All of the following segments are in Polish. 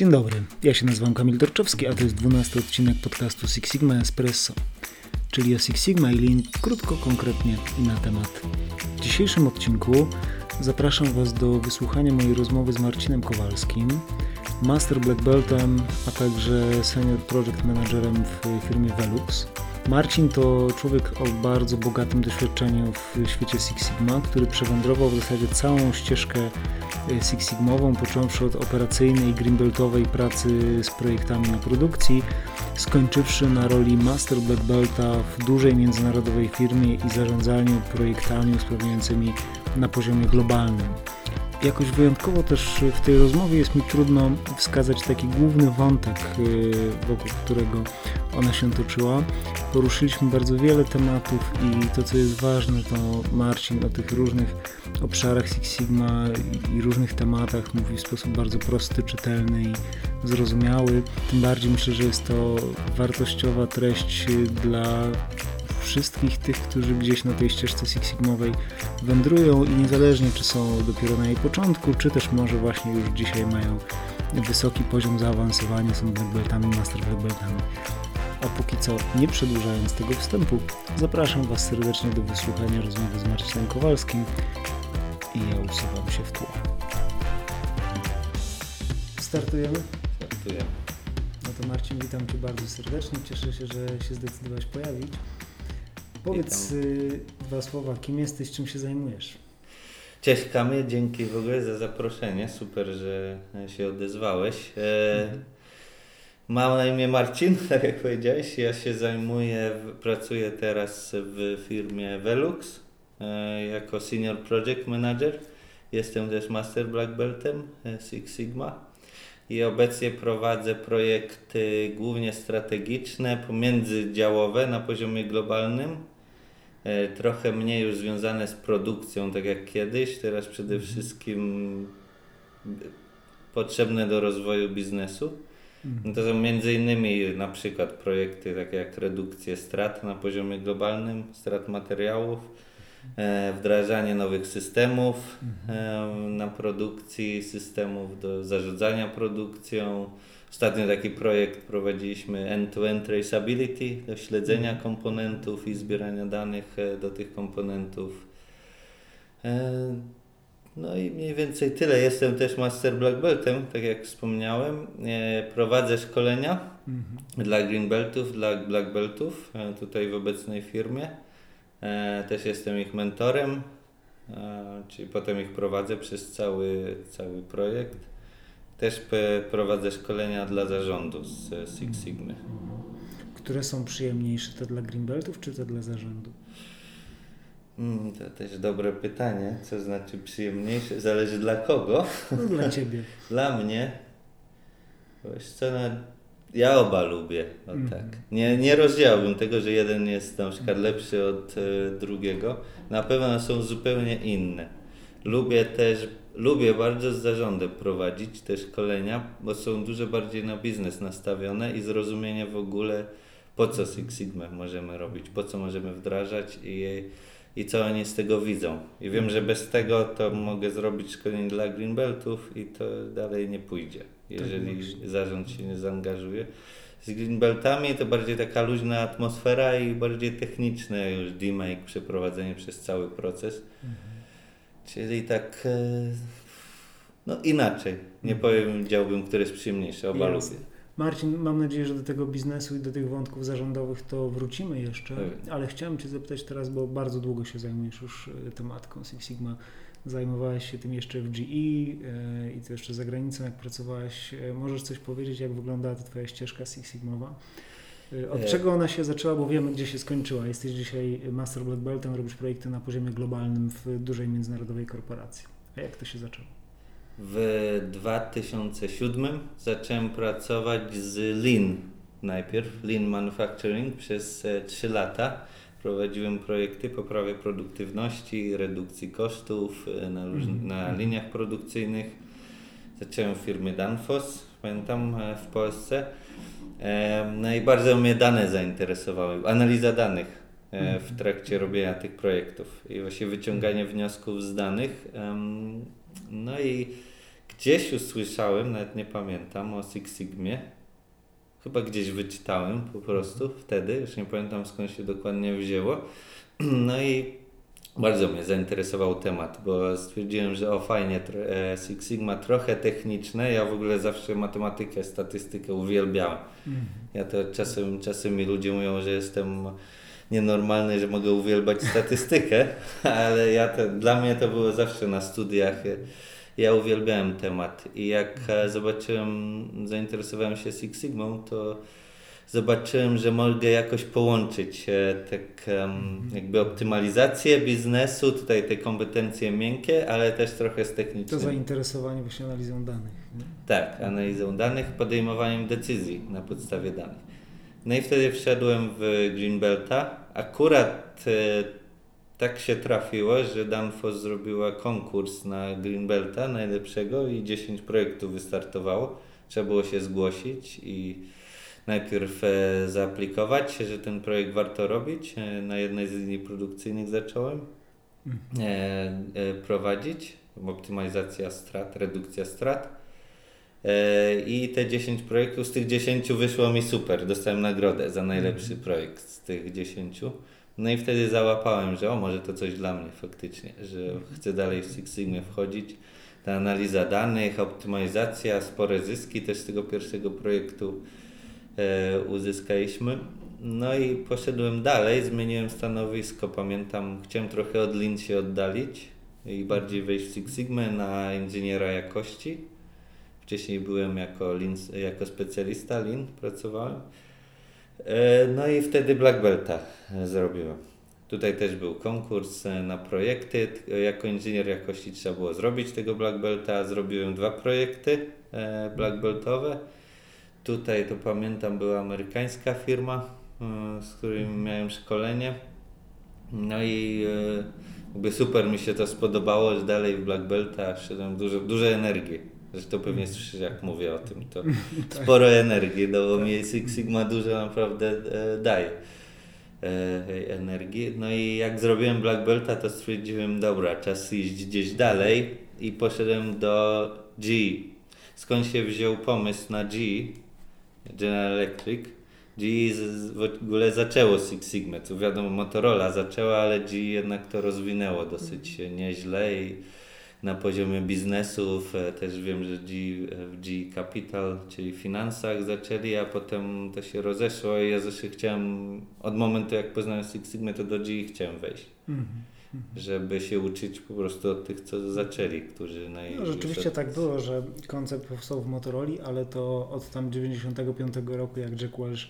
Dzień dobry, ja się nazywam Kamil Dorczowski, a to jest 12 odcinek podcastu Six Sigma Espresso, czyli o Six Sigma i Lean krótko, konkretnie i na temat. W dzisiejszym odcinku zapraszam Was do wysłuchania mojej rozmowy z Marcinem Kowalskim, Master Black Beltem, a także Senior Project Managerem w firmie Velux. Marcin to człowiek o bardzo bogatym doświadczeniu w świecie Six Sigma, który przewędrował w zasadzie całą ścieżkę Six Sigmową, począwszy od operacyjnej, greenbeltowej pracy z projektami na produkcji, skończywszy na roli Master Black Belta w dużej międzynarodowej firmie i zarządzaniu projektami usprawniającymi na poziomie globalnym. Jakoś wyjątkowo też w tej rozmowie jest mi trudno wskazać taki główny wątek, y, wokół którego ona się toczyła. Poruszyliśmy bardzo wiele tematów i to, co jest ważne, to Marcin o tych różnych obszarach Six Sigma i różnych tematach mówi w sposób bardzo prosty, czytelny i zrozumiały. Tym bardziej myślę, że jest to wartościowa treść dla wszystkich tych, którzy gdzieś na tej ścieżce Six Sigmowej wędrują i niezależnie czy są dopiero na jej początku, czy też może właśnie już dzisiaj mają wysoki poziom zaawansowania, są black master black. A póki co, nie przedłużając tego wstępu, zapraszam Was serdecznie do wysłuchania rozmowy z Marcinem Kowalskim i ja usuwam się w tle. Startujemy? Startujemy. No to Marcin, witam Cię bardzo serdecznie. Cieszę się, że się zdecydowałeś pojawić. Powiedz y, dwa słowa, kim jesteś, czym się zajmujesz? Cześć Kamil, dzięki w ogóle za zaproszenie. Super, że się odezwałeś. E, mhm. Mam na imię Marcin, tak jak powiedziałeś. Ja się zajmuję, pracuję teraz w firmie Velux e, jako Senior Project Manager. Jestem też Master Black Beltem e, Six Sigma i obecnie prowadzę projekty głównie strategiczne, pomiędzydziałowe na poziomie globalnym E, trochę mniej już związane z produkcją, tak jak kiedyś. Teraz przede mhm. wszystkim potrzebne do rozwoju biznesu. Mhm. No to są między innymi na przykład projekty takie jak redukcję strat na poziomie globalnym, strat materiałów, e, wdrażanie nowych systemów mhm. e, na produkcji, systemów do zarządzania produkcją, Ostatnio taki projekt prowadziliśmy end-to-end traceability do śledzenia mhm. komponentów i zbierania danych e, do tych komponentów. E, no i mniej więcej tyle. Jestem też Master Black Beltem, tak jak wspomniałem. E, prowadzę szkolenia mhm. dla Green Beltów, dla Black Beltów tutaj w obecnej firmie. Też jestem ich mentorem, czyli potem ich prowadzę przez cały, cały projekt. Też prowadzę szkolenia dla zarządu z Six Sigmy. Które są przyjemniejsze, te dla Greenbeltów czy te dla zarządu? Hmm, to też dobre pytanie. Co znaczy przyjemniejsze? Zależy dla kogo. No, dla Ciebie. dla mnie. Wiesz co, no, ja oba lubię. O mm. tak. Nie, nie rozdziałbym tego, że jeden jest na przykład lepszy od y, drugiego. Na pewno są zupełnie inne. Lubię też lubię bardzo z zarządem prowadzić te szkolenia, bo są dużo bardziej na biznes nastawione i zrozumienie w ogóle po co Six Sigma możemy robić, po co możemy wdrażać i, i co oni z tego widzą. I wiem, że bez tego to mogę zrobić szkolenie dla Greenbeltów i to dalej nie pójdzie, jeżeli tak zarząd się nie zaangażuje. Z Greenbeltami to bardziej taka luźna atmosfera i bardziej techniczne już demake, przeprowadzenie przez cały proces. Mhm. Czyli tak e, no inaczej. Nie mhm. powiedziałbym, który jest przyjemniejszy, oba lubię. Marcin, mam nadzieję, że do tego biznesu i do tych wątków zarządowych to wrócimy jeszcze, tak. ale chciałem Cię zapytać teraz, bo bardzo długo się zajmujesz już e, tematką Six Sigma. Zajmowałeś się tym jeszcze w GE e, i to jeszcze za granicą, jak pracowałeś. Możesz coś powiedzieć, jak wyglądała ta Twoja ścieżka Six Sigmowa? Od czego ona się zaczęła, bo wiemy, gdzie się skończyła. Jesteś dzisiaj Master Black Beltem, robisz projekty na poziomie globalnym w dużej międzynarodowej korporacji. A jak to się zaczęło? W 2007 zacząłem pracować z Lean najpierw, Lean Manufacturing przez 3 e, lata. Prowadziłem projekty poprawy produktywności, redukcji kosztów e, na, mm. na liniach produkcyjnych. Zacząłem w firmie Danfoss, pamiętam, e, w Polsce. No i bardzo mnie dane zainteresowały, analiza danych w mhm. trakcie robienia tych projektów i właśnie wyciąganie wniosków z danych. No i gdzieś usłyszałem, nawet nie pamiętam, o Six Sigmie. Chyba gdzieś wyczytałem po prostu wtedy, już nie pamiętam skąd się dokładnie wzięło. No i bardzo mnie zainteresował temat, bo stwierdziłem, że o fajnie, e, Six Sigma trochę techniczne, ja w ogóle zawsze matematykę, statystykę uwielbiałem. Mhm. Ja to czasem, czasem mi ludzie mówią, że jestem nienormalny, że mogę uwielbiać statystykę, ale ja to, dla mnie to było zawsze na studiach. Ja uwielbiałem temat i jak zobaczyłem, zainteresowałem się Six Sigmą, to zobaczyłem, że mogę jakoś połączyć e, tak jakby optymalizację biznesu, tutaj te kompetencje miękkie, ale też trochę z technicznym. To zainteresowanie właśnie analizą danych. Nie? Tak, analizą danych, podejmowaniem decyzji na podstawie danych. No i wtedy wszedłem w Greenbelta. Akurat e, tak się trafiło, że Danfoss zrobiła konkurs na Greenbelta najlepszego i 10 projektów wystartowało. Trzeba było się zgłosić i najpierw e, zaaplikować, że ten projekt warto robić. E, na jednej z linii produkcyjnych zacząłem mhm. prowadzić. Optymalizacja strat, redukcja strat. I te 10 projektów, z tych 10 wyszło mi super. Dostałem nagrodę za najlepszy mhm. projekt z tych 10. No i wtedy załapałem, że o, może to coś dla mnie faktycznie, że chcę dalej w Six Sigma wchodzić. Ta analiza danych, optymalizacja, spore zyski też z tego pierwszego projektu e, uzyskaliśmy. No i poszedłem dalej, zmieniłem stanowisko, pamiętam, chciałem trochę od Lean się oddalić i bardziej wejść w Six Sigma na inżyniera jakości. Wcześniej byłem jako, lean, jako specjalista Lean, pracowałem. E, no i wtedy Black Belta zrobiłem. Tutaj też był konkurs e, na projekty. Jako inżynier jakości trzeba było zrobić tego Black Belta. Zrobiłem dwa projekty e, Black Beltowe. Tutaj to pamiętam była amerykańska firma, z którym miałem szkolenie. No i jakby super mi się to spodobało, że dalej w Black Belta szedłem dużo, dużo energii. Zresztą pewnie słyszysz jak mówię o tym, to tak. sporo energii, no bo mi Six Sigma dużo naprawdę e, daje e, energii. No i jak zrobiłem Black Belta, to stwierdziłem, dobra, czas iść gdzieś dalej i poszedłem do G. Skąd się wziął pomysł na G, General Electric? G w ogóle zaczęło Six Sigma, co wiadomo Motorola zaczęła, ale G jednak to rozwinęło dosyć nieźle i na poziomie biznesów. E, też wiem, że G, w G Capital, czyli finansach zaczęli, a potem to się rozeszło i ja zawsze chciałem, od momentu jak poznałem Six Sigma, to do G chciałem wejść. Mm -hmm. Żeby się uczyć po prostu od tych, co zaczęli, którzy naj... No, rzeczywiście od... tak było, że koncept powstał w Motorola, ale to od tam 95 roku, jak Jack Welch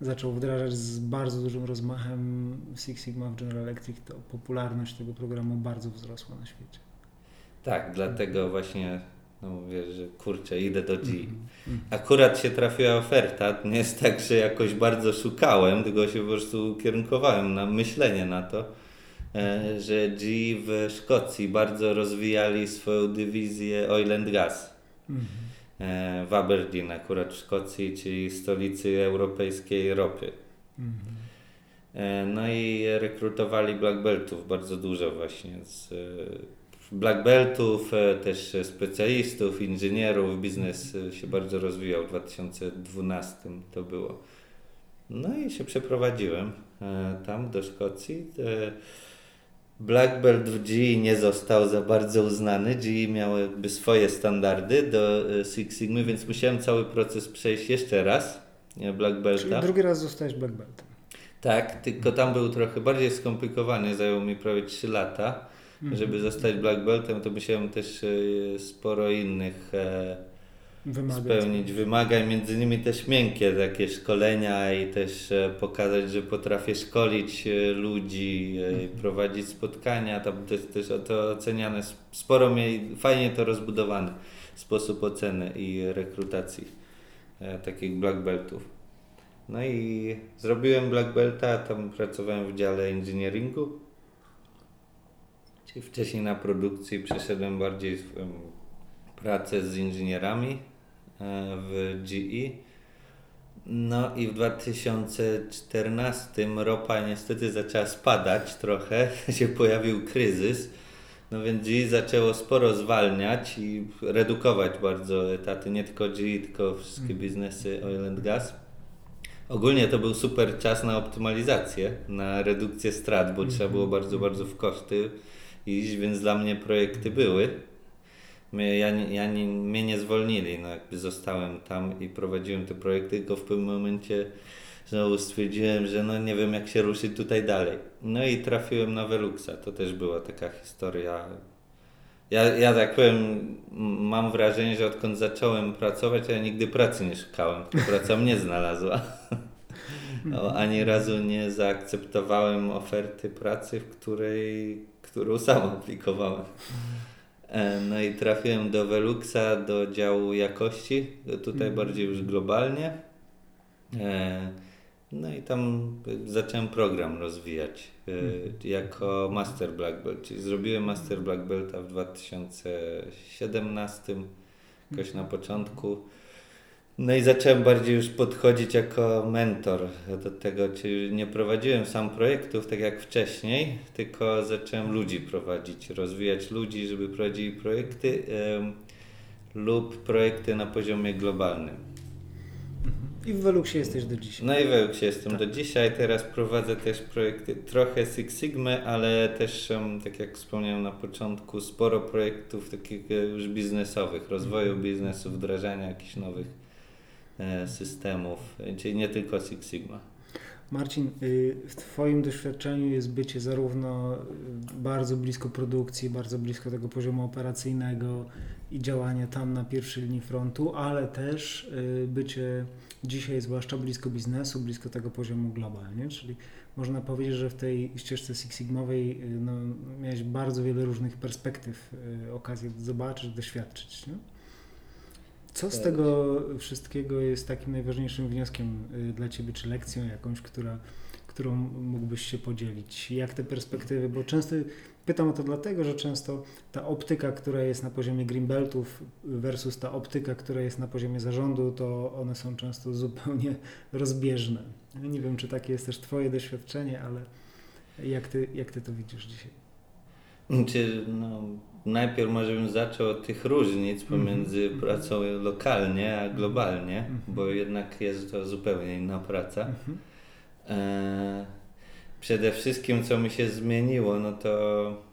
zaczął wdrażać z bardzo dużym rozmachem Six Sigma w General Electric, to popularność tego programu bardzo wzrosła na świecie. Tak, dlatego właśnie no mówię, że kurczę, idę do G. Mhm, mhm. Akurat się trafiła oferta, nie jest tak, że jakoś bardzo szukałem, tylko się po prostu ukierunkowałem na myślenie na to, e, że G w Szkocji bardzo rozwijali swoją dywizję Oil and Gas. Mhm. E, w Aberdeen akurat w Szkocji, czyli stolicy europejskiej ropy. E, no i rekrutowali black beltów bardzo dużo właśnie z black beltów, e, też specjalistów, inżynierów. Biznes e, się bardzo rozwijał w 2012 to było. No i się przeprowadziłem e, tam do Szkocji. Black Belt w GE nie został za bardzo uznany. GE miał jakby swoje standardy do Six Sigma, więc musiałem cały proces przejść jeszcze raz. Black Belta. Czyli drugi raz zostałeś Black Beltem. Tak, tylko tam był trochę bardziej skomplikowany, zajął mi prawie 3 lata. Mhm. Żeby zostać black beltem, to musiałem też e, sporo innych e, Wymagać. spełnić wymagań, między innymi też miękkie takie szkolenia i też e, pokazać, że potrafię szkolić ludzi, mhm. prowadzić spotkania, tam też, też to oceniane, sporo mnie, fajnie to rozbudowany sposób oceny i rekrutacji takich black beltów. No i zrobiłem black belta, tam pracowałem w dziale engineeringu Czyli wcześniej na produkcji przeszedłem bardziej pracę z inżynierami e, w GE. No i w 2014 ropa niestety zaczęła spadać trochę, się pojawił kryzys. No więc G zaczęło sporo zwalniać i redukować bardzo etaty, nie tylko G, tylko wszystkie mhm. biznesy oil and gas. Ogólnie to był super czas na optymalizację, na redukcję strat, bo trzeba było bardzo, bardzo w koszty iść, więc dla mnie projekty były. Ja, ja nie, mnie nie zwolnili, no jakby zostałem tam i prowadziłem te projekty, tylko w pewnym momencie znowu stwierdziłem, że no nie wiem jak się ruszyć tutaj dalej. No i trafiłem na Veluxa, to też była taka historia. Ja, ja tak powiem, mam wrażenie, że odkąd zacząłem pracować, ja nigdy pracy nie szukałem, praca mnie znalazła. No, ani razu nie zaakceptowałem oferty pracy, w której, którą sam aplikowałem. E, no i trafiłem do Veluxa, do działu jakości, tutaj mhm. bardziej już globalnie. E, no i tam zacząłem program rozwijać e, mhm. jako Master Black Belt, czyli zrobiłem Master Black Belta w 2017, jakoś na początku. No i zacząłem bardziej już podchodzić jako mentor do tego, czyli nie prowadziłem sam projektów tak jak wcześniej, tylko zacząłem ludzi prowadzić, rozwijać ludzi, żeby prowadzili projekty lub projekty na poziomie globalnym. I w Veluxie jesteś do dzisiaj. No i w Veluxie jestem tak. do dzisiaj. Teraz prowadzę też projekty trochę Six Sigma, ale też, tak jak wspomniałem na początku, sporo projektów takich e, już biznesowych, rozwoju mhm. biznesu, wdrażania jakichś nowych systemów, czyli nie tylko Six Sigma. Marcin, y, w Twoim doświadczeniu jest bycie zarówno bardzo blisko produkcji, bardzo blisko tego poziomu operacyjnego i działania tam na pierwszej linii frontu, ale też y, bycie dzisiaj zwłaszcza blisko biznesu, blisko tego poziomu globalnie, czyli można powiedzieć, że w tej ścieżce Six Sigmowej y, no, miałeś bardzo wiele różnych perspektyw, okazję zobaczyć, doświadczyć. Nie? Co z tego wszystkiego jest takim najważniejszym wnioskiem y, dla Ciebie, czy lekcją jakąś, która, którą mógłbyś się podzielić? Jak te perspektywy, bo często pytam o to dlatego, że często ta optyka, która jest na poziomie greenbeltów versus ta optyka, która jest na poziomie zarządu, to one są często zupełnie rozbieżne. Nie wiem, czy takie jest też Twoje doświadczenie, ale jak Ty, jak ty to widzisz dzisiaj? Czy, no, najpierw może bym zaczął od tych różnic mhm. pomiędzy mm -hmm. pracą lokalnie a globalnie, mm -hmm. bo jednak jest to zupełnie inna praca. Mm -hmm. e, przede wszystkim, co mi się zmieniło, no to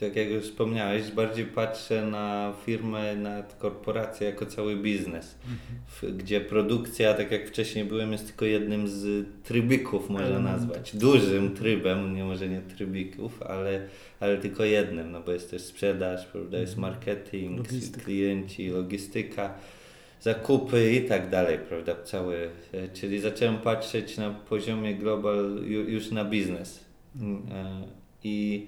tak jak już wspomniałeś, bardziej patrzę na firmę, na korporację jako cały biznes, mhm. gdzie produkcja, tak jak wcześniej byłem, jest tylko jednym z trybików, można nazwać. Dużym trybem, nie może nie trybików, ale, ale tylko jednym, no bo jest też sprzedaż, prawda, jest mhm. marketing, Logistyka. klienci, logistyka zakupy i tak dalej, prawda, cały, e, czyli zacząłem patrzeć na poziomie global już na biznes. Mhm. E, I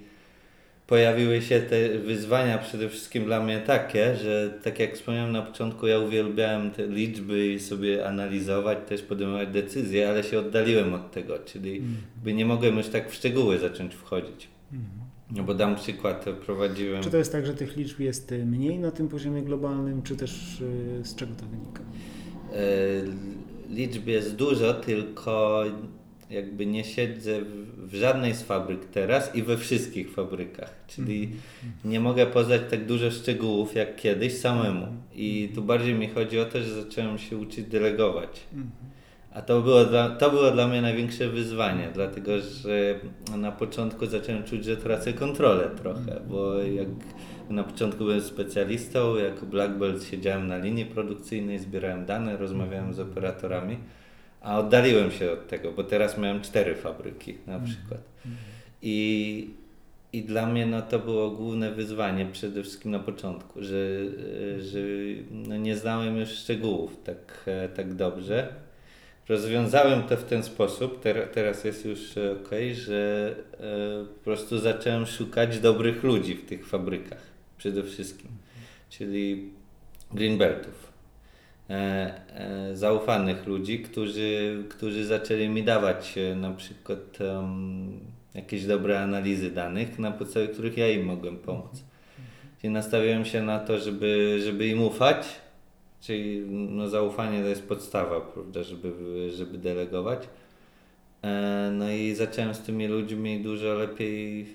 pojawiły się te wyzwania przede wszystkim dla mnie takie, że tak jak wspomniałem na początku, ja uwielbiałem te liczby i sobie analizować, też podejmować decyzje, ale się oddaliłem od tego, czyli mm. nie mogłem już tak w szczegóły zacząć wchodzić. Mm. No bo dam przykład, prowadziłem... Czy to jest tak, że tych liczb jest mniej na tym poziomie globalnym, czy też y, z czego to wynika? E, liczb jest dużo, tylko jakby nie siedzę w, w, żadnej z fabryk teraz i we wszystkich fabrykach, czyli -hmm. nie mogę poznać tak dużo szczegółów jak kiedyś samemu. I tu bardziej mi chodzi o to, że zacząłem się uczyć delegować. -hmm. A to było, dla, to było dla mnie największe wyzwanie, dlatego że na początku zacząłem czuć, że tracę kontrolę trochę, bo jak na początku byłem specjalistą, jako black belt siedziałem na linii produkcyjnej, zbierałem dane, rozmawiałem z operatorami a oddaliłem się od tego, bo teraz miałem cztery fabryki na mhm. przykład. I, I dla mnie no, to było główne wyzwanie przede wszystkim na początku, że, że no, nie znałem już szczegółów tak, tak dobrze. Rozwiązałem to w ten sposób, ter, teraz jest już ok, że e, po prostu zacząłem szukać dobrych ludzi w tych fabrykach przede wszystkim, czyli greenbeltów zaufanych ludzi, którzy, którzy zaczęli mi dawać e, na przykład um, jakieś dobre analizy danych, na podstawie których ja im mogłem pomóc. Czyli nastawiałem się na to, żeby, żeby im ufać, czyli no, zaufanie to jest podstawa, prawda, żeby, żeby delegować. No i zacząłem z tymi ludźmi dużo lepiej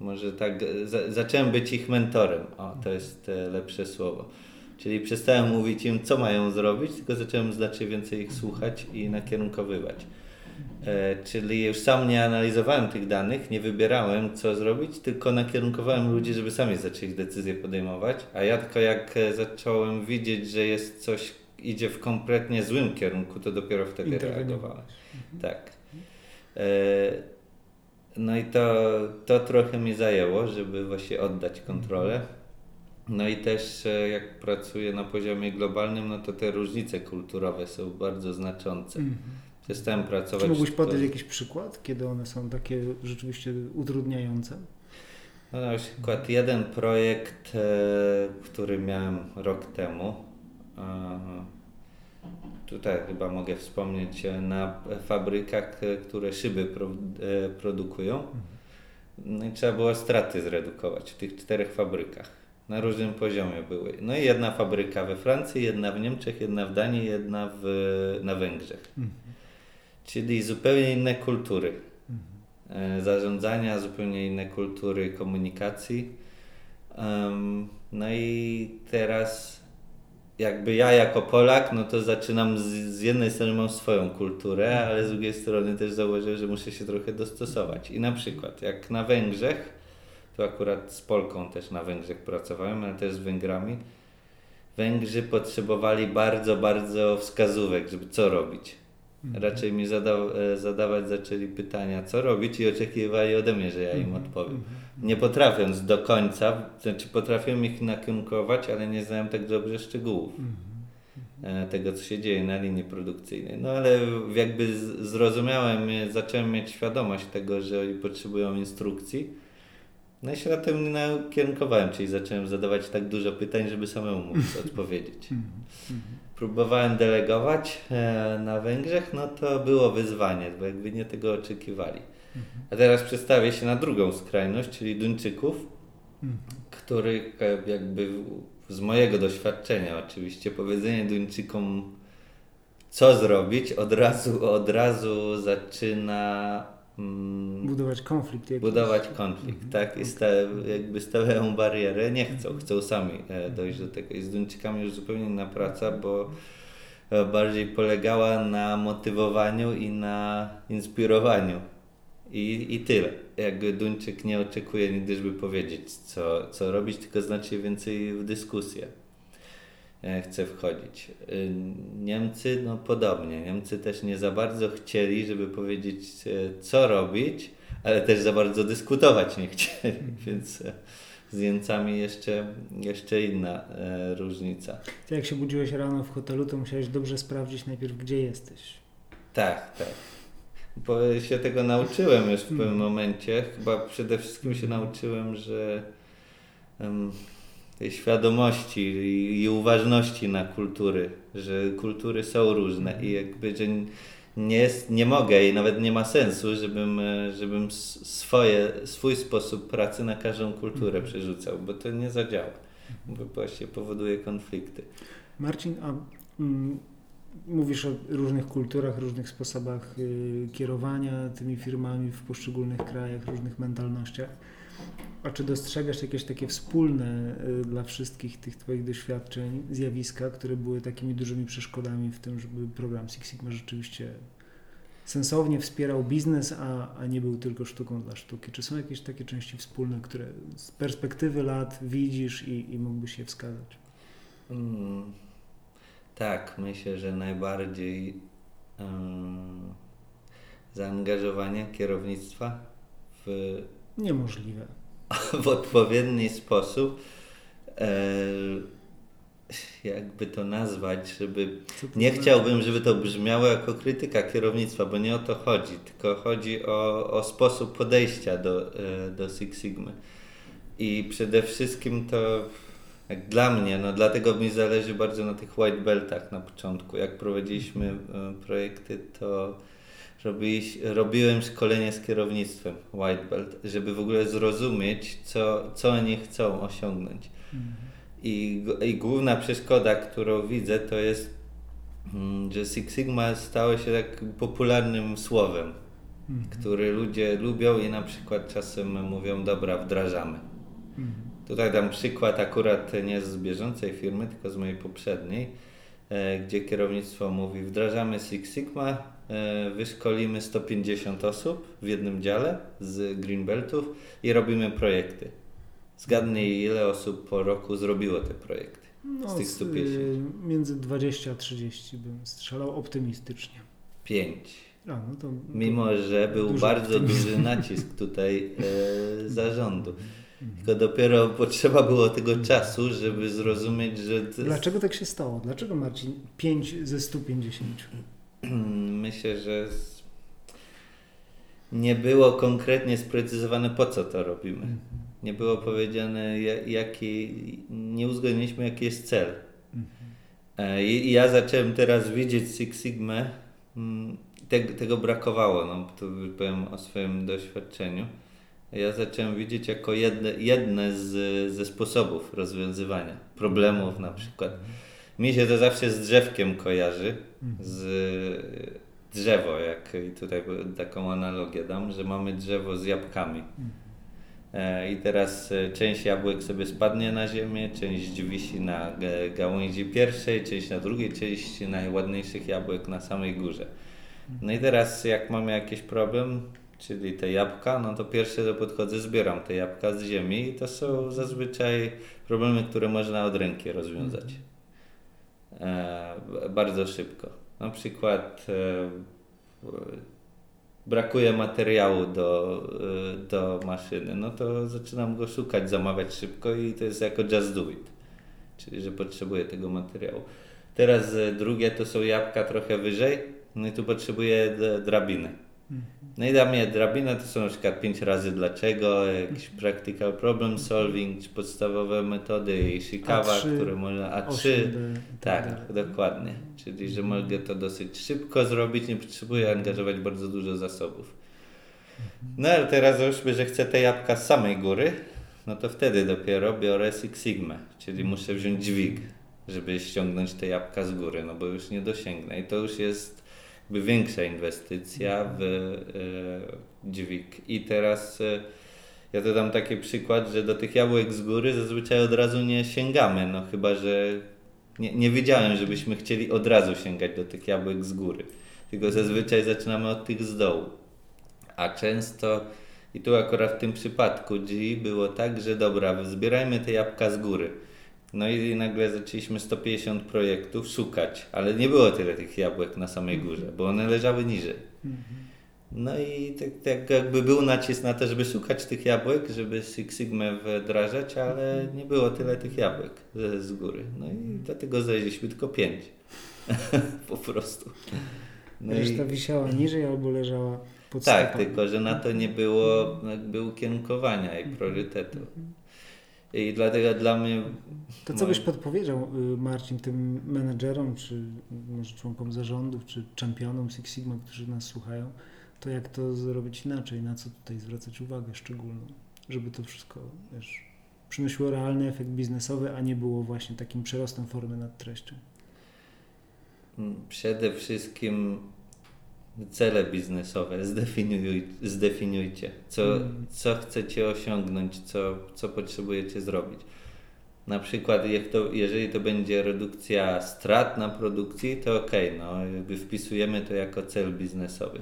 może tak, za, zacząłem być ich mentorem. O, to jest lepsze słowo. Czyli przestałem mówić im, co mają zrobić, tylko zacząłem znacznie więcej ich słuchać i nakierunkowywać. E, czyli już sam nie analizowałem tych danych, nie wybierałem, co zrobić, tylko nakierunkowałem ludzi, żeby sami zaczęli decyzje podejmować. A ja tylko jak e, zacząłem widzieć, że jest coś, idzie w kompletnie złym kierunku, to dopiero wtedy reagowałem. Mhm. Tak. E, no i to, to trochę mi zajęło, żeby właśnie oddać kontrolę. No i też e, jak pracuję na poziomie globalnym, no to te różnice kulturowe są bardzo znaczące. Mm -hmm. Przestałem pracować... Czy mógłbyś podać jakiś przykład, kiedy one są takie rzeczywiście utrudniające? No na przykład jeden projekt, e, który miałem rok temu, tutaj chyba mogę wspomnieć, e, na fabrykach, które szyby produkują. Mhm. No i trzeba było straty zredukować w tych czterech fabrykach na różnym poziomie były. No i jedna fabryka we Francji, jedna w Niemczech, jedna w Danii, jedna w, na Węgrzech. Mhm. Czyli zupełnie inne kultury mhm. zarządzania, zupełnie inne kultury komunikacji. Um, no i teraz jakby ja jako Polak, no to zaczynam z, z jednej strony mam swoją kulturę, mhm. ale z drugiej strony też zauważyłem, że muszę się trochę dostosować. I na przykład jak na Węgrzech, tu akurat z Polką też na Węgrzech pracowałem, ale też z Węgrami. Węgrzy potrzebowali bardzo, bardzo wskazówek, żeby co robić. Mhm. Raczej mi zada- e, zadawać zaczęli pytania, co robić i oczekiwali ode mnie, że ja im mhm. odpowiem. Mhm. Nie potrafiąc do końca, znaczy potrafiłem ich nakierunkować, ale nie znałem tak dobrze szczegółów e, tego, co się dzieje na linii produkcyjnej. No ale jakby zrozumiałem, zacząłem mieć świadomość tego, że oni potrzebują instrukcji no i się na tym nakierunkowałem, czyli zacząłem zadawać tak dużo pytań, żeby samemu móc odpowiedzieć. Mhm, mhm. Próbowałem delegować e, na Węgrzech, no to było wyzwanie, bo jakby nie tego oczekiwali. Mhm. A teraz przedstawię się na drugą skrajność, czyli Duńczyków, których e, jakby z mojego doświadczenia oczywiście powiedzenie Duńczykom co zrobić od razu, od razu zaczyna Mm, budować konflikt. Jakiś. Budować konflikt, mhm. tak? I sta, jakby stawiają barierę, nie chcą, chcą sami e, dojść do tego. I z Duńczykami już zupełnie inna praca, bo e, bardziej polegała na motywowaniu i na inspirowaniu. I, I tyle. Jakby Duńczyk nie oczekuje nigdy, żeby powiedzieć, co, co robić, tylko znacznie więcej w dyskusję. E, chce wchodzić. E, Niemcy, no podobnie. Niemcy też nie za bardzo chcieli, żeby powiedzieć, e, co robić, ale też za bardzo dyskutować nie chcieli, więc z Niemcami jeszcze, jeszcze inna e, różnica. Ty jak się budziłeś rano w hotelu, to musiałeś dobrze sprawdzić najpierw, gdzie jesteś. Tak, tak. Bo się tego nauczyłem już w pewnym mhm. momencie. Chyba przede wszystkim się nauczyłem, że um, tej świadomości i, i uważności na kultury, że kultury są różne i jakby, że nie, jest, nie mogę i nawet nie ma sensu, żebym, żebym swoje, swój sposób pracy na każdą kulturę mhm. przerzucał, bo to nie zadziała, bo właśnie powoduje konflikty. Marcin, a mm, mówisz o różnych kulturach, różnych sposobach y, kierowania tymi firmami w poszczególnych krajach, różnych mentalnościach. A czy dostrzegasz jakieś takie wspólne y, dla wszystkich tych Twoich doświadczeń zjawiska, które były takimi dużymi przeszkodami w tym, żeby program Six Sigma rzeczywiście sensownie wspierał biznes, a, a nie był tylko sztuką dla sztuki? Czy są jakieś takie części wspólne, które z perspektywy lat widzisz i, i mógłbyś je wskazać? Hmm. Tak, myślę, że najbardziej um, zaangażowanie kierownictwa w Niemożliwe. w odpowiedni sposób e, jakby to nazwać, żeby nie chciałbym, żeby to brzmiało jako krytyka kierownictwa, bo nie o to chodzi, tylko chodzi o, o sposób podejścia do, e, do Six Sigma. I przede wszystkim to jak dla mnie, no dlatego mi zależy bardzo na tych white beltach na początku. Jak prowadziliśmy e, projekty, to robiłem szkolenie z kierownictwem White Belt, żeby w ogóle zrozumieć, co, co oni chcą osiągnąć. Mhm. I, I główna przeszkoda, którą widzę, to jest, mm, że Six Sigma stało się tak popularnym słowem. mhm. który ludzie lubią i na przykład czasem mówią, dobra, wdrażamy. Mhm. Tutaj dam przykład akurat nie z bieżącej firmy, tylko z mojej poprzedniej, e, gdzie kierownictwo mówi, wdrażamy Six Sigma, wyszkolimy 150 osób w jednym dziale z Greenbeltów i robimy projekty. Zgadnij, ile osób po roku zrobiło te projekty no, z tych 150? Y, między 20 a 30 bym strzelał optymistycznie. 5. A, no to, Mimo, że był bardzo duży nacisk tutaj e, zarządu. Mhm. Tylko dopiero potrzeba było tego czasu, żeby zrozumieć, że. Dlaczego tak się stało? Dlaczego Marcin 5 ze 150? Myślę, że nie było konkretnie sprecyzowane, po co to robimy. Mhm. Nie było powiedziane, jaki, nie uzgodniliśmy, jaki jest cel. Mhm. E, I ja zacząłem teraz widzieć Six Sigma. Mm, tego, tego brakowało, no, to powiem o swoim doświadczeniu ja zacząłem widzieć jako jedne, jedne z, ze sposobów rozwiązywania problemów na przykład. Mi się to zawsze z drzewkiem kojarzy, z drzewo, jak i tutaj taką analogię dam, że mamy drzewo z jabłkami. E, I teraz e, część jabłek sobie spadnie na ziemię, część wisi na gałęzi pierwszej, część na drugiej, część najładniejszych jabłek na samej górze. No i teraz jak mamy jakiś problem, czyli te jabłka, no to pierwsze to podchodzę, zbieram te jabłka z ziemi i to są zazwyczaj problemy, które można od ręki rozwiązać. E, bardzo szybko. Na przykład e, brakuje materiału do, e, do maszyny, no to zaczynam go szukać, zamawiać szybko i to jest jako just do it, czyli że potrzebuję tego materiału. Teraz drugie to są jabłka trochę wyżej, no i tu potrzebuję drabiny no i dla mnie drabina to są na przykład 5 razy dlaczego, jakiś practical problem solving, czy podstawowe metody Ishikawa, A3, które można A3. 8D, tak, tak dokładnie. Czyli, że mogę to dosyć szybko zrobić, nie potrzebuję angażować bardzo dużo zasobów. No ale teraz załóżmy, że chcę te jabłka z samej góry, no to wtedy dopiero biorę Six Sigma, czyli muszę wziąć dźwig, żeby ściągnąć te jabłka z góry, no bo już nie dosięgnę. I to już jest większa inwestycja w e, dźwig. I teraz e, ja to dam taki przykład, że do tych jabłek z góry zazwyczaj od razu nie sięgamy, no chyba, że nie, nie wiedziałem, żebyśmy chcieli od razu sięgać do tych jabłek z góry, tylko zazwyczaj zaczynamy od tych z dołu. A często, i tu akurat w tym przypadku G było tak, że dobra, zbierajmy te jabłka z góry no i nagle zaczęliśmy 150 projektów szukać, ale nie było tyle tych jabłek na samej górze, bo one leżały niżej. No i tak, tak jakby był nacisk na to, żeby szukać tych jabłek, żeby Six Sigma wdrażać, ale nie było tyle tych jabłek z, z góry. No i dlatego znaleźliśmy tylko pięć. po prostu. No Reszta i... wisiała niżej albo leżała pod Tak, stopami. tylko że na to nie było jakby ukierunkowania i priorytetu. I dlatego dla mnie. To co byś podpowiedział, y, Marcin, tym menedżerom, czy może członkom zarządów, czy czempionom Six Sigma, którzy nas słuchają, to jak to zrobić inaczej, na co tutaj zwracać uwagę szczególną, żeby to wszystko wiesz, przynosiło realny efekt biznesowy, a nie było właśnie takim przerostem formy nad treścią? Przede wszystkim cele biznesowe zdefiniuj, zdefiniujcie, co, mm. co chcecie osiągnąć, co, co potrzebujecie zrobić. Na przykład, jak to, jeżeli to będzie redukcja strat na produkcji, to ok, no, jakby wpisujemy to jako cel biznesowy.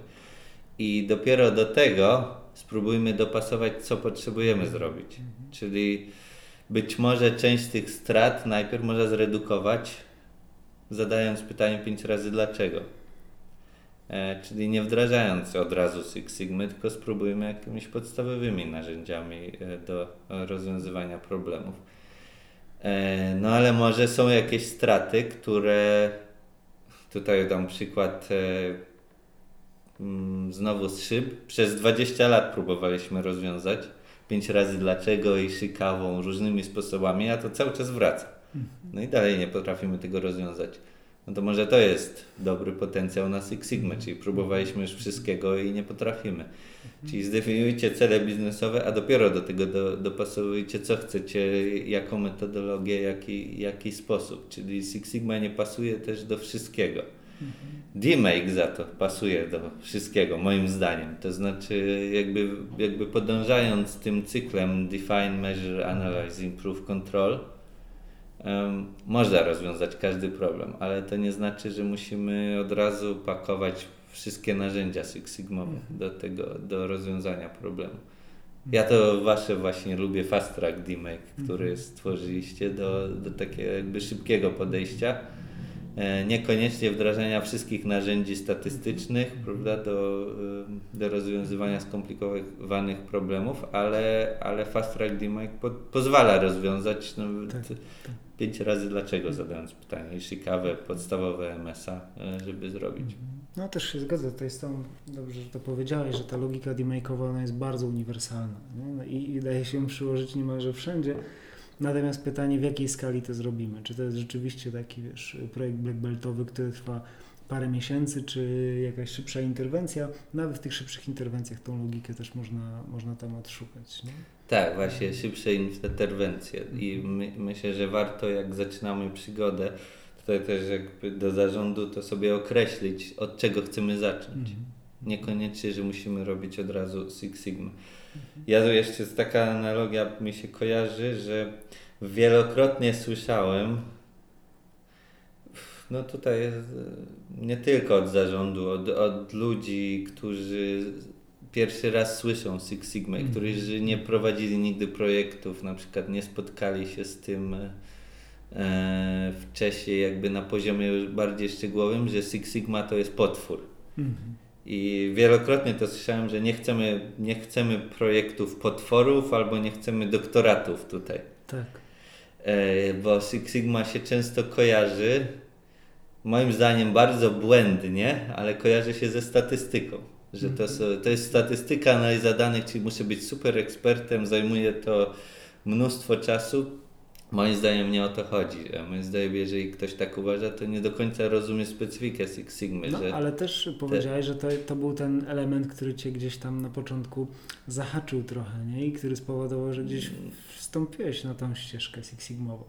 I dopiero do tego spróbujmy dopasować, co potrzebujemy zrobić. Mm. Czyli być może część tych strat najpierw można zredukować, zadając pytanie pięć razy dlaczego czyli nie wdrażając od razu Six Sigma, tylko spróbujmy jakimiś podstawowymi narzędziami e, do rozwiązywania problemów. E, no ale może są jakieś straty, które tutaj dam przykład mm, znowu z szyb. Przez 20 lat próbowaliśmy rozwiązać. Pięć razy dlaczego i szykawą, różnymi sposobami, a to cały czas wraca. No i dalej nie potrafimy tego rozwiązać no to może to jest dobry potencjał na Six Sigma, czyli próbowaliśmy już wszystkiego i nie potrafimy. Czyli zdefiniujcie cele biznesowe, a dopiero do tego do, dopasowujcie, co chcecie, jaką metodologię, jaki, jaki sposób. Czyli Six Sigma nie pasuje też do wszystkiego. D-Make za to pasuje do wszystkiego, moim zdaniem. To znaczy, jakby, jakby podążając tym cyklem Define, Measure, Analyze, Improve, Control, um, można rozwiązać każdy problem, ale to nie znaczy, że musimy od razu pakować wszystkie narzędzia Six Sigmowe mhm. do tego, do rozwiązania problemu. Ja to wasze właśnie lubię Fast Track D-Make, który mhm. stworzyliście do, do takiego jakby szybkiego podejścia E, niekoniecznie wdrażania wszystkich narzędzi statystycznych prawda, do, do rozwiązywania skomplikowanych problemów, ale, ale Fast Track DMAIC po, pozwala rozwiązać no, tak, tak. Pięć razy dlaczego, zadając pytanie, jeśli kawę podstawowe MSA, e, żeby zrobić. No też się zgodzę tutaj z tą, dobrze, że to powiedziałeś, że ta logika DMAICowa ona jest bardzo uniwersalna nie? I, I, daje się przyłożyć niemalże wszędzie. Natomiast pytanie, w jakiej skali to zrobimy? Czy to jest rzeczywiście taki wiesz, projekt black beltowy, który trwa parę miesięcy, czy jakaś szybsza interwencja? Nawet w tych szybszych interwencjach tą logikę też można, można tam odszukać. Nie? Tak, właśnie szybsze interwencje i my, myślę, że warto jak zaczynamy przygodę, tutaj też jakby do zarządu to sobie określić od czego chcemy zacząć. Mhm. Niekoniecznie, że musimy robić od razu Six Sigma. Ja tu jeszcze taka analogia mi się kojarzy, że wielokrotnie słyszałem, no tutaj nie tylko od zarządu, od, od ludzi, którzy pierwszy raz słyszą Six Sigma, mm. którzy nie prowadzili nigdy projektów, na przykład nie spotkali się z tym e, wcześniej jakby na poziomie bardziej szczegółowym, że Six Sigma to jest potwór. Mm. I wielokrotnie to słyszałem, że nie chcemy, nie chcemy projektów potworów albo nie chcemy doktoratów tutaj. Tak. E, bo Six Sigma się często kojarzy, moim zdaniem bardzo błędnie, ale kojarzy się ze statystyką. Że to, mhm. to jest statystyka analiza danych, czyli muszę być super ekspertem, zajmuje to mnóstwo czasu Moim zdaniem nie o to chodzi. Moim zdaniem, jeżeli ktoś tak uważa, to nie do końca rozumie specyfikę Six Sigmy. No, ale też powiedziałeś, te... że to, to był ten element, który cię gdzieś tam na początku zahaczył trochę, nie? I który spowodował, że gdzieś wstąpiłeś na tą ścieżkę Six Sigmową.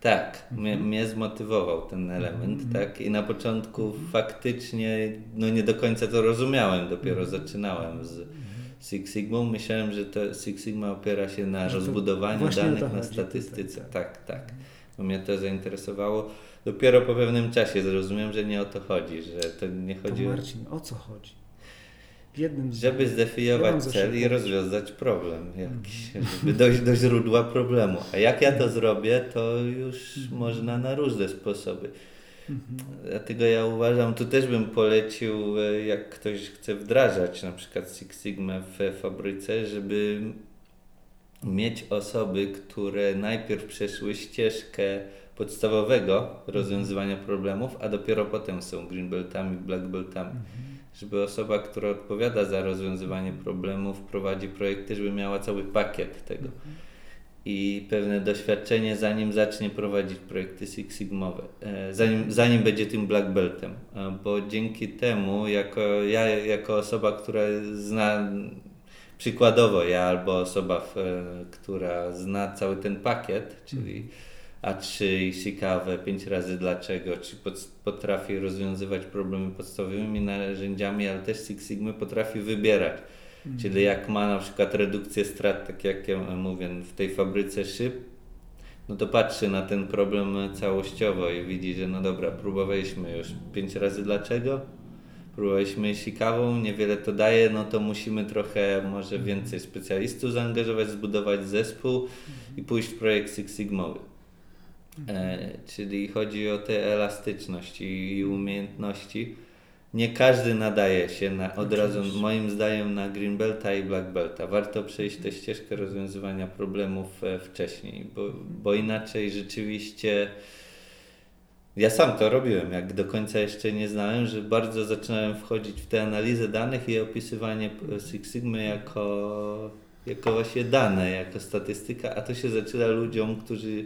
Tak, mhm. mnie, mnie, zmotywował ten element, mhm. tak? I na początku mhm. faktycznie no nie do końca to rozumiałem, dopiero zaczynałem z Six Sigma. Myślałem, że to Six Sigma opiera się na rozbudowaniu danych na statystyce. Tak, tak. Bo mnie to zainteresowało. Dopiero po pewnym czasie zrozumiałem, że nie o to chodzi, że to nie chodzi to Marcin, o co chodzi? Jednym z... Żeby zdefiniować cel i rozwiązać problem jakiś, mhm. żeby dojść do źródła problemu. A jak ja to zrobię, to już mhm. można na różne sposoby. Mhm. Dlatego ja uważam, tu też bym polecił, e, jak ktoś chce wdrażać na przykład Six Sigma w fabryce, żeby mieć osoby, które najpierw przeszły ścieżkę podstawowego rozwiązywania problemów, a dopiero potem są green beltami, black beltami. Mhm. Żeby osoba, która odpowiada za rozwiązywanie problemów, prowadzi projekty, żeby miała cały pakiet tego. Mhm i pewne doświadczenie, zanim zacznie prowadzić projekty Six Sigmowe, e, zanim, zanim będzie tym black beltem, e, bo dzięki temu, jako ja, jako osoba, która zna, przykładowo ja albo osoba, e, która zna cały ten pakiet, czyli A3 i ciekawe, 5 razy dlaczego, czy potrafi rozwiązywać problemy podstawowymi narzędziami, ale też Six Sigma potrafi wybierać Mhm. Czyli jak ma na przykład redukcję strat, tak jak ja mówię, w tej fabryce szyb, no to patrzy na ten problem całościowo i widzi, że no dobra, próbowaliśmy już pięć razy dlaczego, próbowaliśmy sikawą, niewiele to daje, no to musimy trochę może mhm. więcej specjalistów zaangażować, zbudować zespół i pójść w projekt Six Sigmowy. E, czyli chodzi o tę elastyczność i, i umiejętności nie każdy nadaje się na, od razu, moim zdaniem, na Green Belta i Black Belta. Warto przejść tę ścieżkę rozwiązywania problemów e, wcześniej, bo, bo inaczej rzeczywiście. Ja sam to robiłem, jak do końca jeszcze nie znałem, że bardzo zaczynałem wchodzić w tę analizę danych i opisywanie Six Sigma jako, jako właśnie dane, jako statystyka, a to się zaczyna ludziom, którzy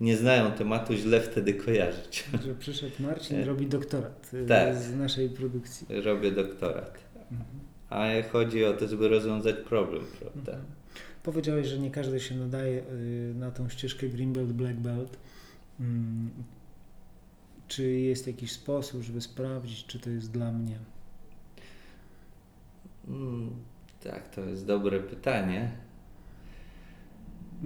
nie znają tematu, źle wtedy kojarzyć. Że przyszedł Marcin, robi doktorat y, tak. z naszej produkcji. Robię doktorat. Mhm. A chodzi o to, żeby rozwiązać problem, prawda? Mhm. Powiedziałeś, że nie każdy się nadaje y, na tą ścieżkę Green Belt, Black Belt. Mm. Czy jest jakiś sposób, żeby sprawdzić, czy to jest dla mnie? Mm, tak, to jest dobre pytanie.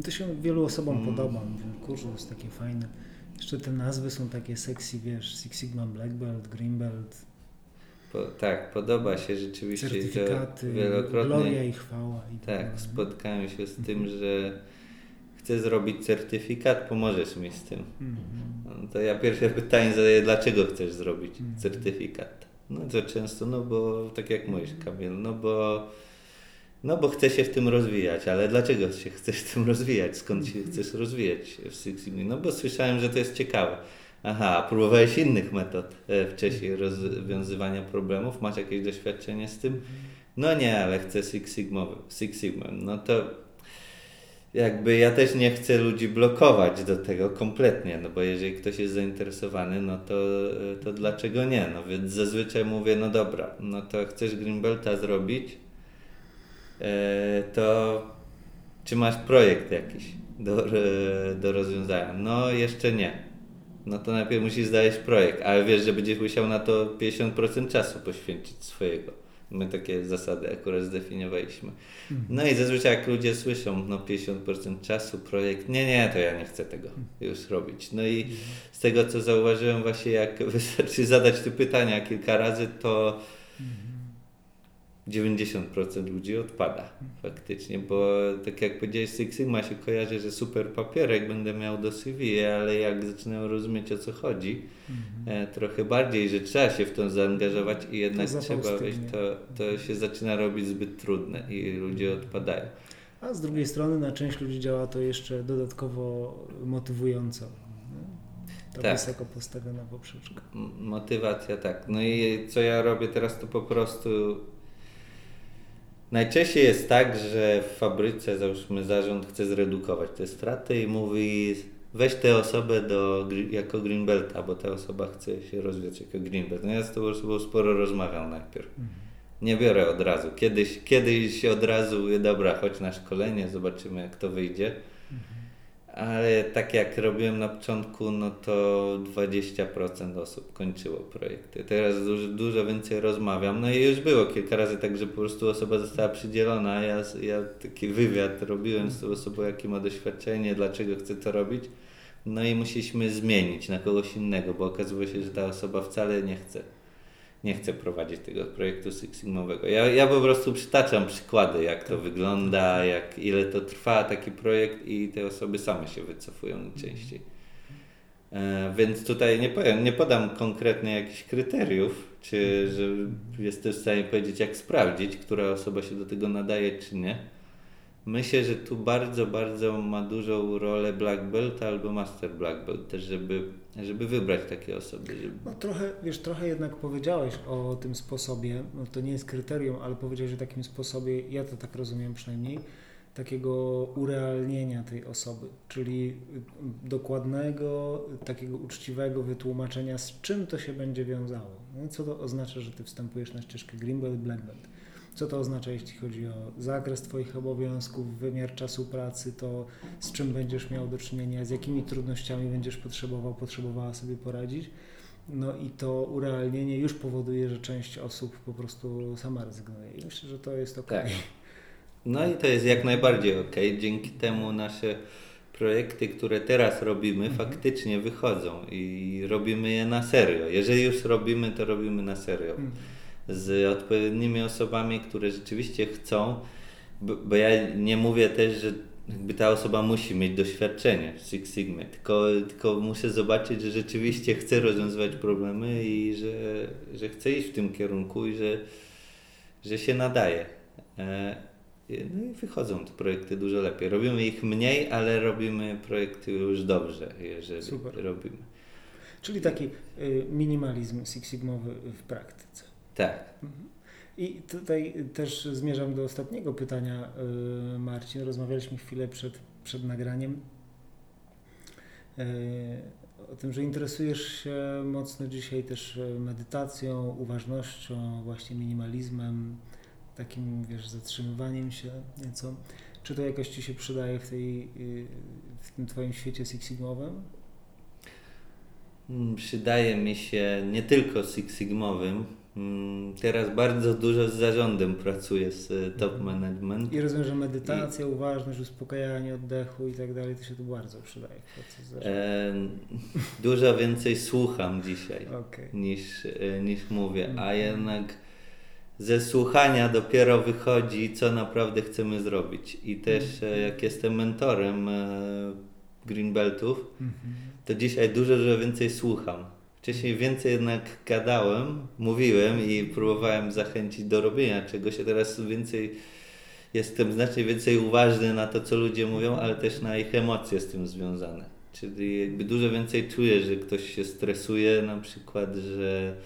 To się wielu osobom mm. podoba. Kurczę, to jest takie fajne. Jeszcze te nazwy są takie sexy, wiesz, Six Sigma Black Belt, Green Belt. Po, tak, podoba się rzeczywiście. Certyfikaty, wielokrotnie, gloria i chwała. I tak, tak spotkałem się z tym, że chcę zrobić certyfikat, pomożesz mi z tym. Mm -hmm. no to ja pierwsze pytanie zadaję, dlaczego chcesz zrobić mm -hmm. certyfikat? No to często, no bo tak jak mówisz Kamil, no bo no bo chcę się w tym rozwijać, ale dlaczego się chcesz w tym rozwijać? Skąd się chcesz rozwijać w Six Sigma? No bo słyszałem, że to jest ciekawe. Aha, próbowałeś innych metod e, wcześniej rozwiązywania problemów? Masz jakieś doświadczenie z tym? No nie, ale chcę Six Sigma. Six Sigma. No to jakby ja też nie chcę ludzi blokować do tego kompletnie, no bo jeżeli ktoś jest zainteresowany, no to, to dlaczego nie? No więc zazwyczaj mówię, no dobra, no to chcesz Greenbelta zrobić, e, to czy masz projekt jakiś do, do rozwiązania? No jeszcze nie. No to najpierw musisz znaleźć projekt, ale wiesz, że będziesz musiał na to 50% czasu poświęcić swojego. My takie zasady akurat zdefiniowaliśmy. Mhm. No i zazwyczaj jak ludzie słyszą, no 50% czasu projekt, nie, nie, to ja nie chcę tego mhm. już robić. No i mhm. z tego co zauważyłem właśnie jak wystarczy zadać te pytania kilka razy, to 90% ludzi odpada faktycznie, bo tak jak powiedziałeś, Six Sigma się kojarzy, że super papierek będę miał do CV, ale jak zaczynają rozumieć o co chodzi, mhm. e, trochę bardziej, że trzeba się w to zaangażować i jednak trzeba wejść, to, to się zaczyna robić zbyt trudne i ludzie odpadają. A z drugiej strony na część ludzi działa to jeszcze dodatkowo motywująco. To tak. wysoko postawiona poprzeczka. Motywacja, tak. No i co ja robię teraz, to po prostu Najczęściej jest tak, że w fabryce, załóżmy, zarząd chce zredukować te straty i mówi weź tę osobę do, jako Greenbelta, bo ta osoba chce się rozwijać jako Greenbelt. No ja z tą osobą sporo rozmawiam najpierw. Mhm. Nie biorę od razu. Kiedyś, kiedyś od razu dobra, chodź na szkolenie, zobaczymy jak to wyjdzie ale tak jak robiłem na początku, no to 20% osób kończyło projekty. Teraz dużo, dużo więcej rozmawiam. No i już było kilka razy tak, że po prostu osoba została przydzielona. Ja, ja taki wywiad robiłem z tą osobą, jakie ma doświadczenie, dlaczego chce to robić. No i musieliśmy zmienić na kogoś innego, bo okazało się, że ta osoba wcale nie chce nie chcę prowadzić tego projektu Six Sigmowego. Ja, ja po prostu przytaczam przykłady, jak to wygląda, jak, ile to trwa taki projekt i te osoby same się wycofują najczęściej. E, więc tutaj nie powiem, nie podam konkretnie jakichś kryteriów, czy że jestem w stanie powiedzieć, jak sprawdzić, która osoba się do tego nadaje, czy nie Myślę, że tu bardzo, bardzo ma dużą rolę Black Belt albo Master Black Belt też, żeby, żeby wybrać takie osoby. Żeby... No trochę, wiesz, trochę jednak powiedziałeś o tym sposobie, no to nie jest kryterium, ale powiedziałeś o takim sposobie, ja to tak rozumiem przynajmniej, takiego urealnienia tej osoby, czyli dokładnego, takiego uczciwego wytłumaczenia, z czym to się będzie wiązało. No, co to oznacza, że ty wstępujesz na ścieżkę Green Belt, Black Belt co to oznacza, jeśli chodzi o zakres Twoich obowiązków, wymiar czasu pracy, to z czym będziesz miał do czynienia, z jakimi trudnościami będziesz potrzebował, potrzebowała sobie poradzić. No i to urealnienie już powoduje, że część osób po prostu sama rezygnuje. I myślę, że to jest ok. Tak. No i to jest jak najbardziej ok. Dzięki temu nasze projekty, które teraz robimy, mhm. faktycznie wychodzą i robimy je na serio. Jeżeli już robimy, to robimy na serio. Mhm z odpowiednimi osobami, które rzeczywiście chcą, bo, bo ja nie mówię też, że jakby ta osoba musi mieć doświadczenie w Six Sigma, tylko, tylko muszę zobaczyć, że rzeczywiście chce rozwiązywać problemy i że, że chce iść w tym kierunku i że, że się nadaje. E, no i wychodzą te projekty dużo lepiej. Robimy ich mniej, ale robimy projekty już dobrze, jeżeli Super. robimy. Czyli taki y, minimalizm Six Sigmowy w praktyce. Tak. Mhm. I tutaj też zmierzam do ostatniego pytania, y, Marcin. Rozmawialiśmy chwilę przed, przed nagraniem y, o tym, że interesujesz się mocno dzisiaj też medytacją, uważnością, właśnie minimalizmem, takim, wiesz, zatrzymywaniem się nieco. Czy to jakoś Ci się przydaje w, tej, y, w tym Twoim świecie Six Sigmowym? mm, przydaje mi się nie tylko Six Sigmowym, teraz bardzo dużo z zarządem pracuję, z e, top mhm. management. I rozumiem, że medytacja, I... uważność, uspokajanie oddechu i tak dalej, to się tu bardzo przydaje e, Dużo więcej słucham dzisiaj okay. niż, e, niż mówię, a mhm. jednak ze słuchania dopiero wychodzi, co naprawdę chcemy zrobić. I też mhm. jak jestem mentorem Greenbeltów, to dzisiaj dużo, dużo więcej słucham Wcześniej więcej jednak gadałem, mówiłem i próbowałem zachęcić do robienia czegoś, a teraz więcej jestem znacznie więcej uważny na to, co ludzie mówią, ale też na ich emocje z tym związane. Czyli jakby dużo więcej czuję, że ktoś się stresuje, na przykład, że,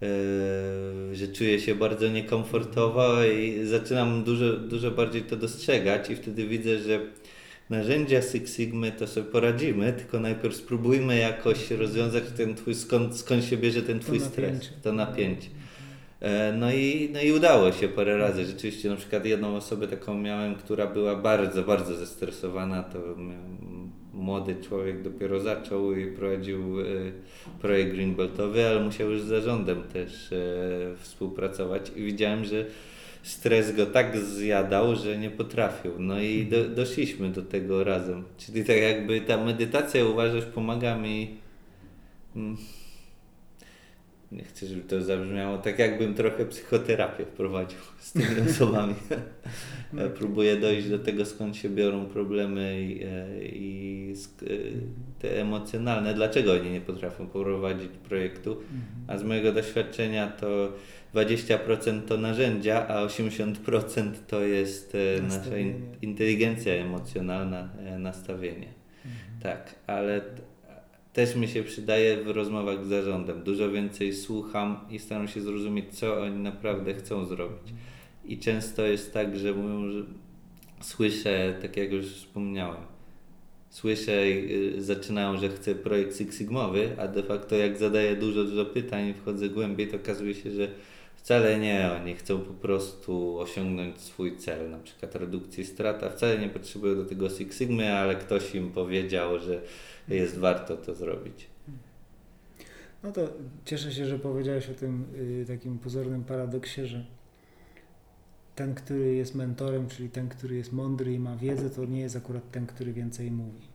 yy, że czuje się bardzo niekomfortowo i zaczynam dużo, dużo bardziej to dostrzegać i wtedy widzę, że narzędzia Six Sigmy to sobie poradzimy, tylko najpierw spróbujmy jakoś rozwiązać ten twój, skąd, skąd się bierze ten twój to stres, napięcie. to napięcie. E, no i, no i udało się parę razy. Rzeczywiście na przykład jedną osobę taką miałem, która była bardzo, bardzo zestresowana. To młody człowiek dopiero zaczął i prowadził e, projekt Greenbeltowy, ale musiał już z zarządem też e, współpracować i widziałem, że stres go tak zjadał, że nie potrafił. No i do, doszliśmy do tego razem. Czyli tak jakby ta medytacja, uważasz, pomaga mi. Hmm, nie chcę, żeby to zabrzmiało tak, jakbym trochę psychoterapię wprowadził z tymi osobami. Próbuję dojść do tego, skąd się biorą problemy i, e, i e, te emocjonalne, dlaczego oni nie potrafią prowadzić projektu. A z mojego doświadczenia to 20% to narzędzia, a 80% to jest e, nasza inteligencja emocjonalna, e, nastawienie. Mhm. Tak, ale też mi się przydaje w rozmowach z zarządem. Dużo więcej słucham i staram się zrozumieć, co oni naprawdę chcą zrobić. I często jest tak, że mówią, że słyszę, tak jak już wspomniałem, słyszę y, zaczynają, że chcę projekt Six Sigmowy, a de facto jak zadaję dużo, dużo pytań i wchodzę głębiej, to okazuje się, że Wcale nie, oni chcą po prostu osiągnąć swój cel, na przykład redukcji strat, a wcale nie potrzebują do tego Six Sigmy, ale ktoś im powiedział, że jest warto to zrobić. No to cieszę się, że powiedziałeś o tym y, takim pozornym paradoksie, że ten, który jest mentorem, czyli ten, który jest mądry i ma wiedzę, to nie jest akurat ten, który więcej mówi.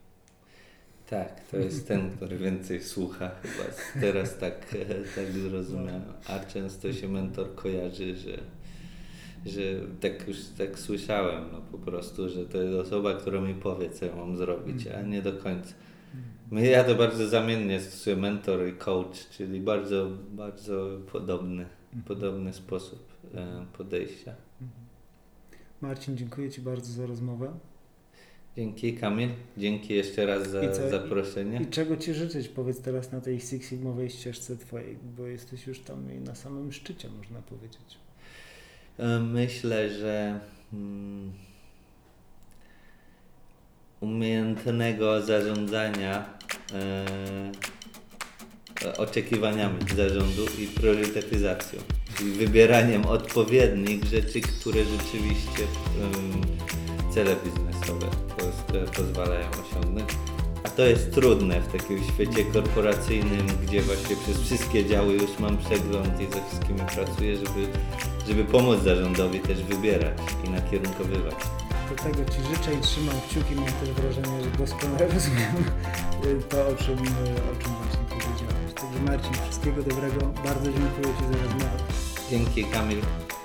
Tak, to jest ten, który więcej słucha chyba. Teraz tak, tak zrozumiałem. A często się mentor kojarzy, że, że tak już tak słyszałem, no po prostu, że to jest osoba, która mi powie, co ja mam zrobić, a nie do końca. Ja to bardzo zamiennie stosuję mentor i coach, czyli bardzo, bardzo podobny, podobny sposób e, podejścia. Marcin, dziękuję Ci bardzo za rozmowę. Dzięki Kamil, dzięki jeszcze raz za I zaproszenie. I, I, czego Ci życzyć, powiedz teraz na tej Six Sigmowej ścieżce Twojej, bo jesteś już tam na samym szczycie, można powiedzieć. E, myślę, że hmm, umiejętnego zarządzania e, oczekiwaniami zarządu i priorytetyzacją, czyli wybieraniem odpowiednich rzeczy, które rzeczywiście cele biznesowe pozwalają osiągnąć. A to jest trudne w takim świecie korporacyjnym, gdzie właśnie przez wszystkie działy już mam przegląd i ze wszystkimi pracuję, żeby, żeby pomóc zarządowi też wybierać i nakierunkowywać. Do tego Ci życzę i trzymam kciuki. Mam też wrażenie, że doskonale rozumiem to, o czym, o czym właśnie powiedziałeś. Także Marcin, wszystkiego dobrego. Bardzo dziękuję Ci za rozmowę. Dzięki Kamil.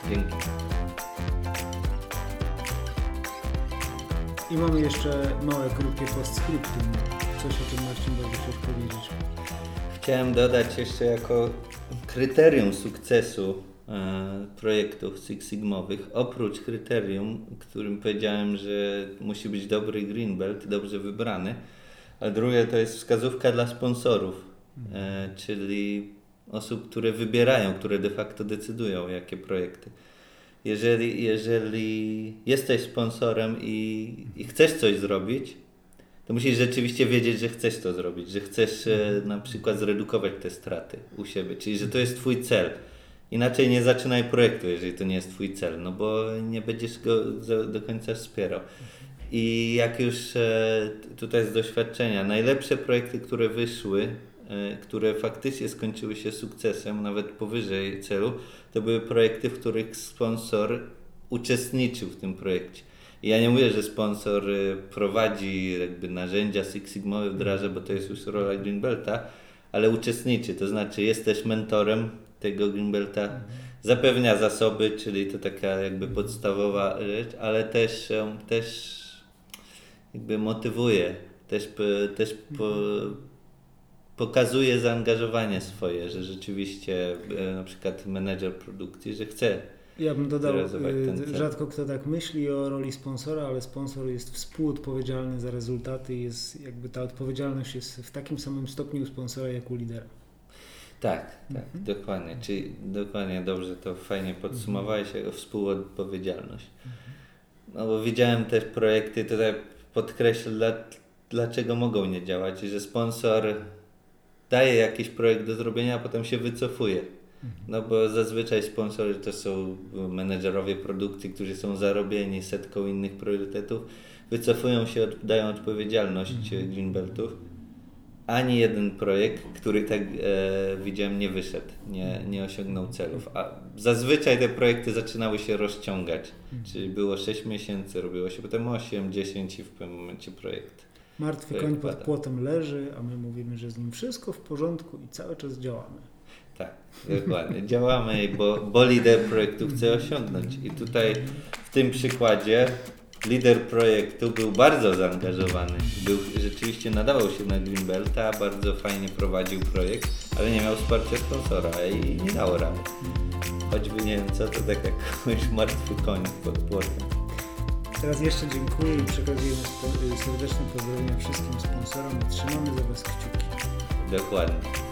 Dzięki. I mamy jeszcze małe, krótkie postscriptum. Coś, o czym Marcin będzie chciał powiedzieć. Chciałem dodać jeszcze jako kryterium sukcesu e, projektów Six Sigmowych, oprócz kryterium, którym powiedziałem, że musi być dobry greenbelt, dobrze wybrany, a drugie to jest wskazówka dla sponsorów, e, czyli osób, które wybierają, które de facto decydują, jakie projekty jeżeli, jeżeli jesteś sponsorem i, i chcesz coś zrobić, to musisz rzeczywiście wiedzieć, że chcesz to zrobić, że chcesz e, na przykład zredukować te straty u siebie, czyli że to jest Twój cel. Inaczej nie zaczynaj projektu, jeżeli to nie jest Twój cel, no bo nie będziesz go do końca wspierał. I jak już e, tutaj z doświadczenia, najlepsze projekty, które wyszły, które faktycznie skończyły się sukcesem, nawet powyżej celu, to były projekty, w których sponsor uczestniczył w tym projekcie. I ja nie mówię, że sponsor e, prowadzi jakby narzędzia Six Sigmowe, wdraża, bo to jest już rola Greenbelta, ale uczestniczy, to znaczy jest też mentorem tego Greenbelta, zapewnia zasoby, czyli to taka jakby podstawowa rzecz, ale też, też jakby motywuje, też, też po, pokazuje zaangażowanie swoje, że rzeczywiście e, na przykład menedżer produkcji, że chce ja bym dodał, y, rzadko kto tak myśli o roli sponsora, ale sponsor jest współodpowiedzialny za rezultaty i jest jakby ta odpowiedzialność jest w takim samym stopniu u sponsora jak u lidera. Tak, tak, mhm. dokładnie. Czyli dokładnie dobrze to fajnie podsumowałeś mhm. jako współodpowiedzialność. Mhm. No bo widziałem też projekty, tutaj podkreślę, dla, dlaczego mogą nie działać, że sponsor daje jakiś projekt do zrobienia, a potem się wycofuje. No bo zazwyczaj sponsorzy to są menedżerowie produkcji, którzy są zarobieni setką innych priorytetów, wycofują się, dają odpowiedzialność mhm. Greenbeltów. Ani jeden projekt, który tak e, widziałem, nie wyszedł, nie, nie osiągnął celów. A zazwyczaj te projekty zaczynały się rozciągać. Mhm. Czyli było 6 miesięcy, robiło się potem 8, 10 i w pewnym momencie projekt. Martwy koń pod płotem leży, a my mówimy, że z nim wszystko w porządku i cały czas działamy. Tak, dokładnie. Działamy, bo, bo lider projektu chce osiągnąć. I tutaj w tym przykładzie lider projektu był bardzo zaangażowany. Był, rzeczywiście nadawał się na Greenbelta, bardzo fajnie prowadził projekt, ale nie miał wsparcia sponsora i nie dało rady. Choćby nie wiem co, to tak jak kogoś martwy koń pod płotem. Teraz jeszcze dziękuję i przekazujemy serdeczne pozdrowienia wszystkim sponsorom. Trzymamy za Was kciuki. Dokładnie.